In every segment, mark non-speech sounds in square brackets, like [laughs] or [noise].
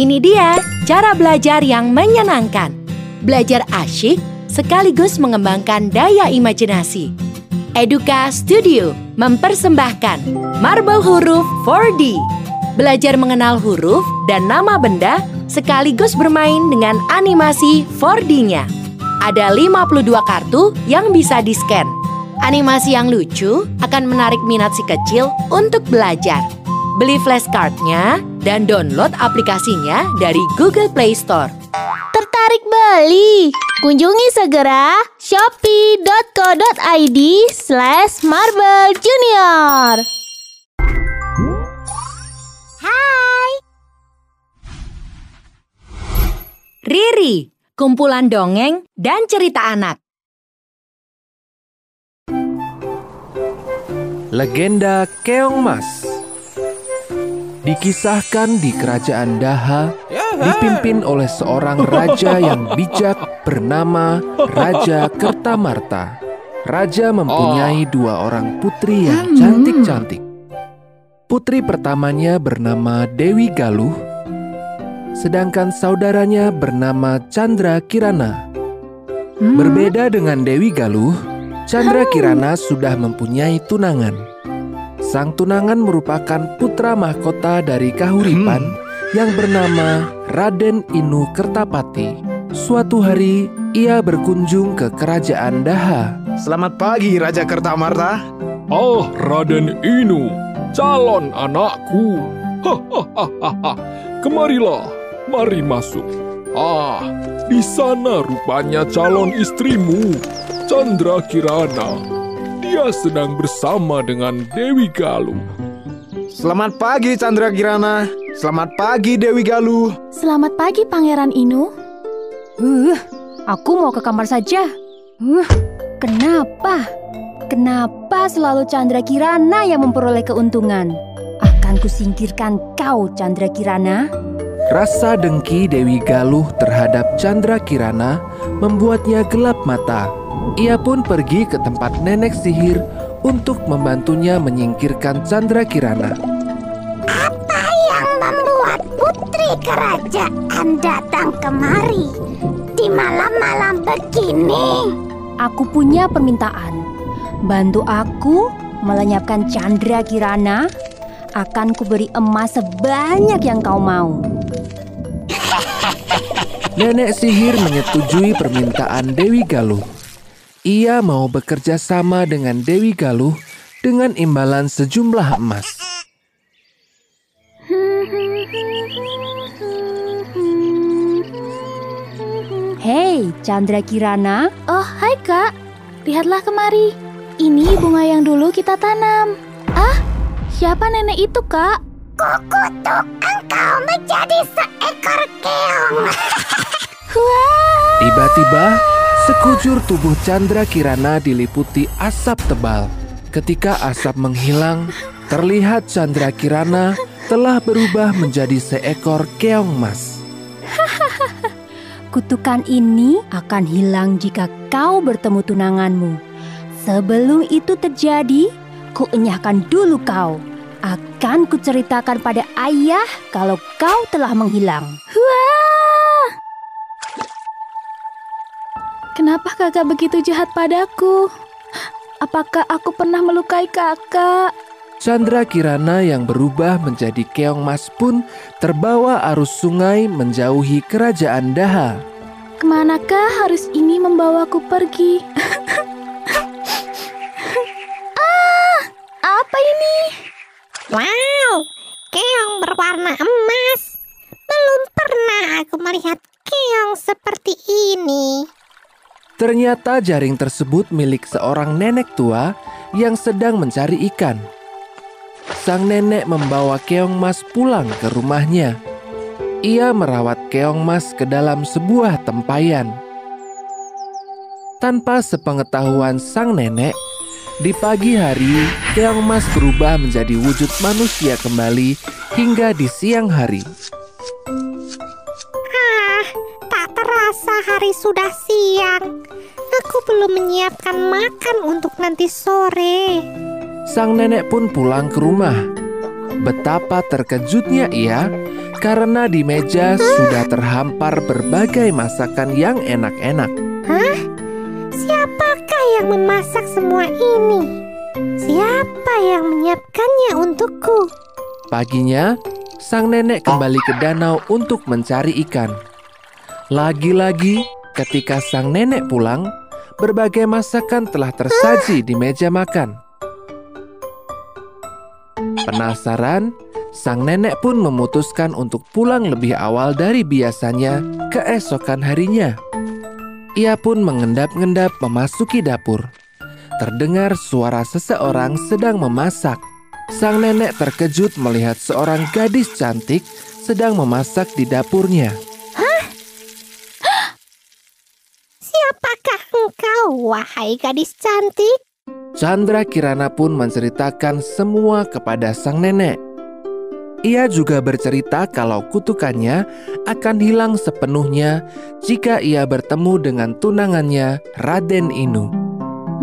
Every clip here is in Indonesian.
Ini dia cara belajar yang menyenangkan. Belajar asyik sekaligus mengembangkan daya imajinasi. Eduka Studio mempersembahkan Marble Huruf 4D. Belajar mengenal huruf dan nama benda sekaligus bermain dengan animasi 4D-nya. Ada 52 kartu yang bisa di-scan. Animasi yang lucu akan menarik minat si kecil untuk belajar. Beli flashcardnya dan download aplikasinya dari Google Play Store. Tertarik beli? Kunjungi segera shopee.co.id slash marble junior. Hai! Riri, kumpulan dongeng dan cerita anak. Legenda Keong Mas Dikisahkan di kerajaan Daha Dipimpin oleh seorang raja yang bijak bernama Raja Kertamarta. Raja mempunyai dua orang putri yang cantik-cantik. Putri pertamanya bernama Dewi Galuh Sedangkan saudaranya bernama Chandra Kirana. Berbeda dengan Dewi Galuh Chandra Kirana sudah mempunyai tunangan. Sang tunangan merupakan putra mahkota dari Kahuripan yang bernama Raden Inu Kertapati. Suatu hari, ia berkunjung ke kerajaan Daha. Selamat pagi Raja Kertamarta. Oh, Raden Inu, calon anakku. Hahaha. Kemarilah, mari masuk. Ah, di sana rupanya calon istrimu, Chandra Kirana. Dia sedang bersama dengan Dewi Galuh. Selamat pagi Chandra Kirana. Selamat pagi Dewi Galuh. Selamat pagi Pangeran Inu. Uh, aku mau ke kamar saja. Uh, kenapa? Kenapa selalu Chandra Kirana yang memperoleh keuntungan? Akan kusingkirkan kau, Chandra Kirana. Rasa dengki Dewi Galuh terhadap Chandra Kirana membuatnya gelap mata. Ia pun pergi ke tempat nenek sihir untuk membantunya menyingkirkan Chandra Kirana. Apa yang membuat putri kerajaan datang kemari di malam-malam begini? Aku punya permintaan. Bantu aku melenyapkan Chandra Kirana. Akan kuberi emas sebanyak yang kau mau. Nenek sihir menyetujui permintaan Dewi Galuh. Ia mau bekerja sama dengan Dewi Galuh dengan imbalan sejumlah emas. Hei, Chandra Kirana, Oh, hai kak. Lihatlah kemari. Ini bunga yang dulu kita tanam. Ah, siapa nenek itu kak? Kukutuk engkau menjadi seekor keong. [laughs] Tiba-tiba, sekujur tubuh Chandra Kirana diliputi asap tebal. Ketika asap menghilang, terlihat Chandra Kirana telah berubah menjadi seekor keong mas. [laughs] kutukan ini akan hilang jika kau bertemu tunanganmu. Sebelum itu terjadi, kuenyahkan dulu kau. Akan kuceritakan pada ayah kalau kau telah menghilang. Wah! Kenapa kakak begitu jahat padaku? Apakah aku pernah melukai kakak? Chandra Kirana yang berubah menjadi keong mas pun terbawa arus sungai menjauhi kerajaan Daha. Ke manakah harus ini membawaku pergi? [laughs] ah, apa ini? Wow, keong berwarna emas. Belum pernah aku melihat keong seperti ini. Ternyata jaring tersebut milik seorang nenek tua yang sedang mencari ikan. Sang nenek membawa keong mas pulang ke rumahnya. Ia merawat keong mas ke dalam sebuah tempayan. Tanpa sepengetahuan sang nenek, di pagi hari keong mas berubah menjadi wujud manusia kembali hingga di siang hari. Terasa hari sudah siang. Aku belum menyiapkan makan untuk nanti sore. Sang nenek pun pulang ke rumah. Betapa terkejutnya ia karena di meja sudah terhampar berbagai masakan yang enak-enak. Hah? Siapakah yang memasak semua ini? Siapa yang menyiapkannya untukku? Paginya, sang nenek kembali ke danau untuk mencari ikan. Lagi-lagi, ketika sang nenek pulang, berbagai masakan telah tersaji di meja makan. Penasaran, sang nenek pun memutuskan untuk pulang lebih awal dari biasanya keesokan harinya. Ia pun mengendap-endap memasuki dapur. Terdengar suara seseorang sedang memasak. Sang nenek terkejut melihat seorang gadis cantik sedang memasak di dapurnya. Siapakah engkau, wahai gadis cantik? Chandra Kirana pun menceritakan semua kepada sang nenek. Ia juga bercerita kalau kutukannya akan hilang sepenuhnya jika ia bertemu dengan tunangannya Raden Inu.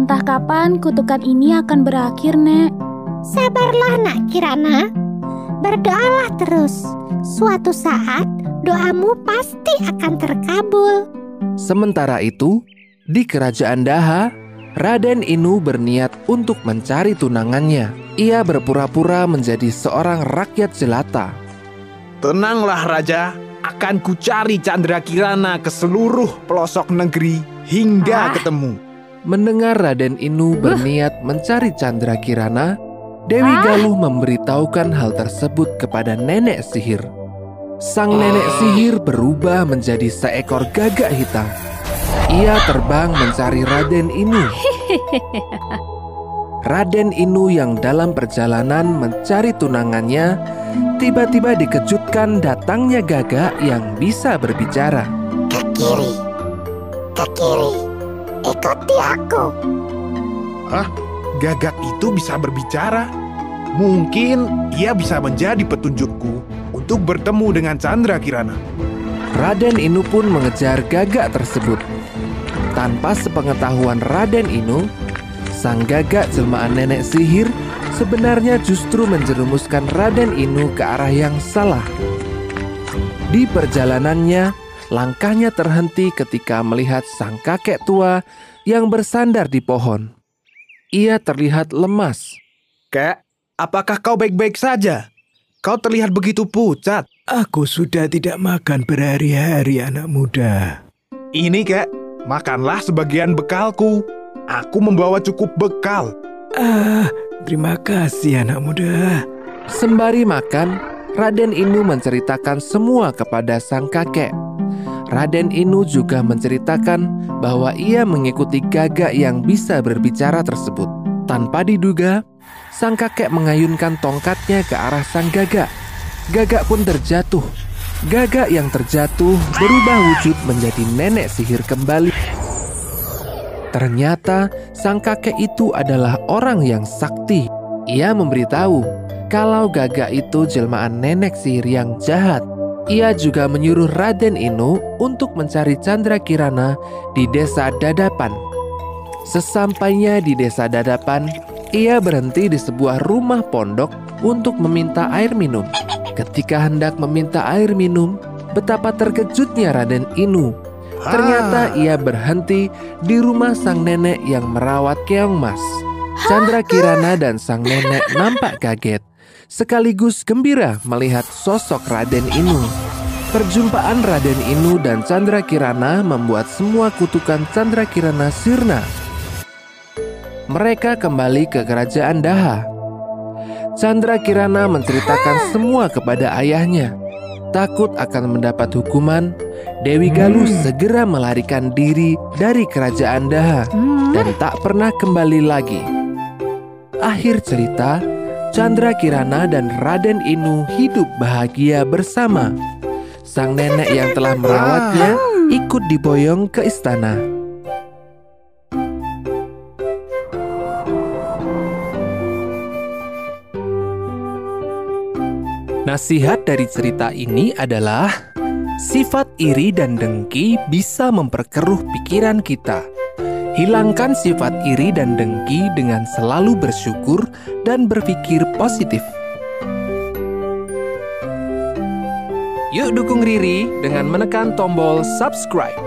Entah kapan kutukan ini akan berakhir, Nek. Sabarlah nak Kirana. Berdoalah terus. Suatu saat doamu pasti akan terkabul. Sementara itu, di kerajaan Daha, Raden Inu berniat untuk mencari tunangannya. Ia berpura-pura menjadi seorang rakyat jelata. Tenanglah Raja, akan kucari Chandra Kirana ke seluruh pelosok negeri hingga ketemu. Mendengar Raden Inu berniat mencari Chandra Kirana, Dewi Galuh memberitahukan hal tersebut kepada nenek sihir. Sang nenek sihir berubah menjadi seekor gagak hitam. Ia terbang mencari Raden Inu. [laughs] Raden Inu yang dalam perjalanan mencari tunangannya tiba-tiba dikejutkan datangnya gagak yang bisa berbicara. Ke kiri, ke kiri, ikuti aku. Hah? Gagak itu bisa berbicara? Mungkin ia bisa menjadi petunjukku untuk bertemu dengan Chandra Kirana. Raden Inu pun mengejar gagak tersebut. Tanpa sepengetahuan Raden Inu, sang gagak jelmaan nenek sihir sebenarnya justru menjerumuskan Raden Inu ke arah yang salah. Di perjalanannya, langkahnya terhenti ketika melihat sang kakek tua yang bersandar di pohon. Ia terlihat lemas. Kek, apakah kau baik-baik saja? Kau terlihat begitu pucat. Aku sudah tidak makan berhari-hari anak muda. Ini kek, makanlah sebagian bekalku. Aku membawa cukup bekal. Ah, terima kasih anak muda. Sembari makan, Raden Inu menceritakan semua kepada sang kakek. Raden Inu juga menceritakan bahwa ia mengikuti gagak yang bisa berbicara tersebut. Tanpa diduga, sang kakek mengayunkan tongkatnya ke arah sang gagak. Gagak pun terjatuh. Gagak yang terjatuh berubah wujud menjadi nenek sihir kembali. Ternyata sang kakek itu adalah orang yang sakti. Ia memberitahu kalau gagak itu jelmaan nenek sihir yang jahat. Ia juga menyuruh Raden Inu untuk mencari Chandra Kirana di desa Dadapan. Sesampainya di desa Dadapan, ia berhenti di sebuah rumah pondok untuk meminta air minum. Ketika hendak meminta air minum, betapa terkejutnya Raden Inu. Ternyata ia berhenti di rumah sang nenek yang merawat keong mas. Chandra Kirana dan sang nenek [laughs] nampak kaget, sekaligus gembira melihat sosok Raden Inu. Perjumpaan Raden Inu dan Chandra Kirana membuat semua kutukan Chandra Kirana sirna. Mereka kembali ke kerajaan Daha. Chandra Kirana menceritakan semua kepada ayahnya. Takut akan mendapat hukuman, Dewi Galuh segera melarikan diri dari kerajaan Daha dan tak pernah kembali lagi. Akhir cerita, Chandra Kirana dan Raden Inu hidup bahagia bersama. Sang nenek yang telah merawatnya ikut diboyong ke istana. Nasihat dari cerita ini adalah sifat iri dan dengki bisa memperkeruh pikiran kita. Hilangkan sifat iri dan dengki dengan selalu bersyukur dan berpikir positif. Yuk dukung Riri dengan menekan tombol subscribe.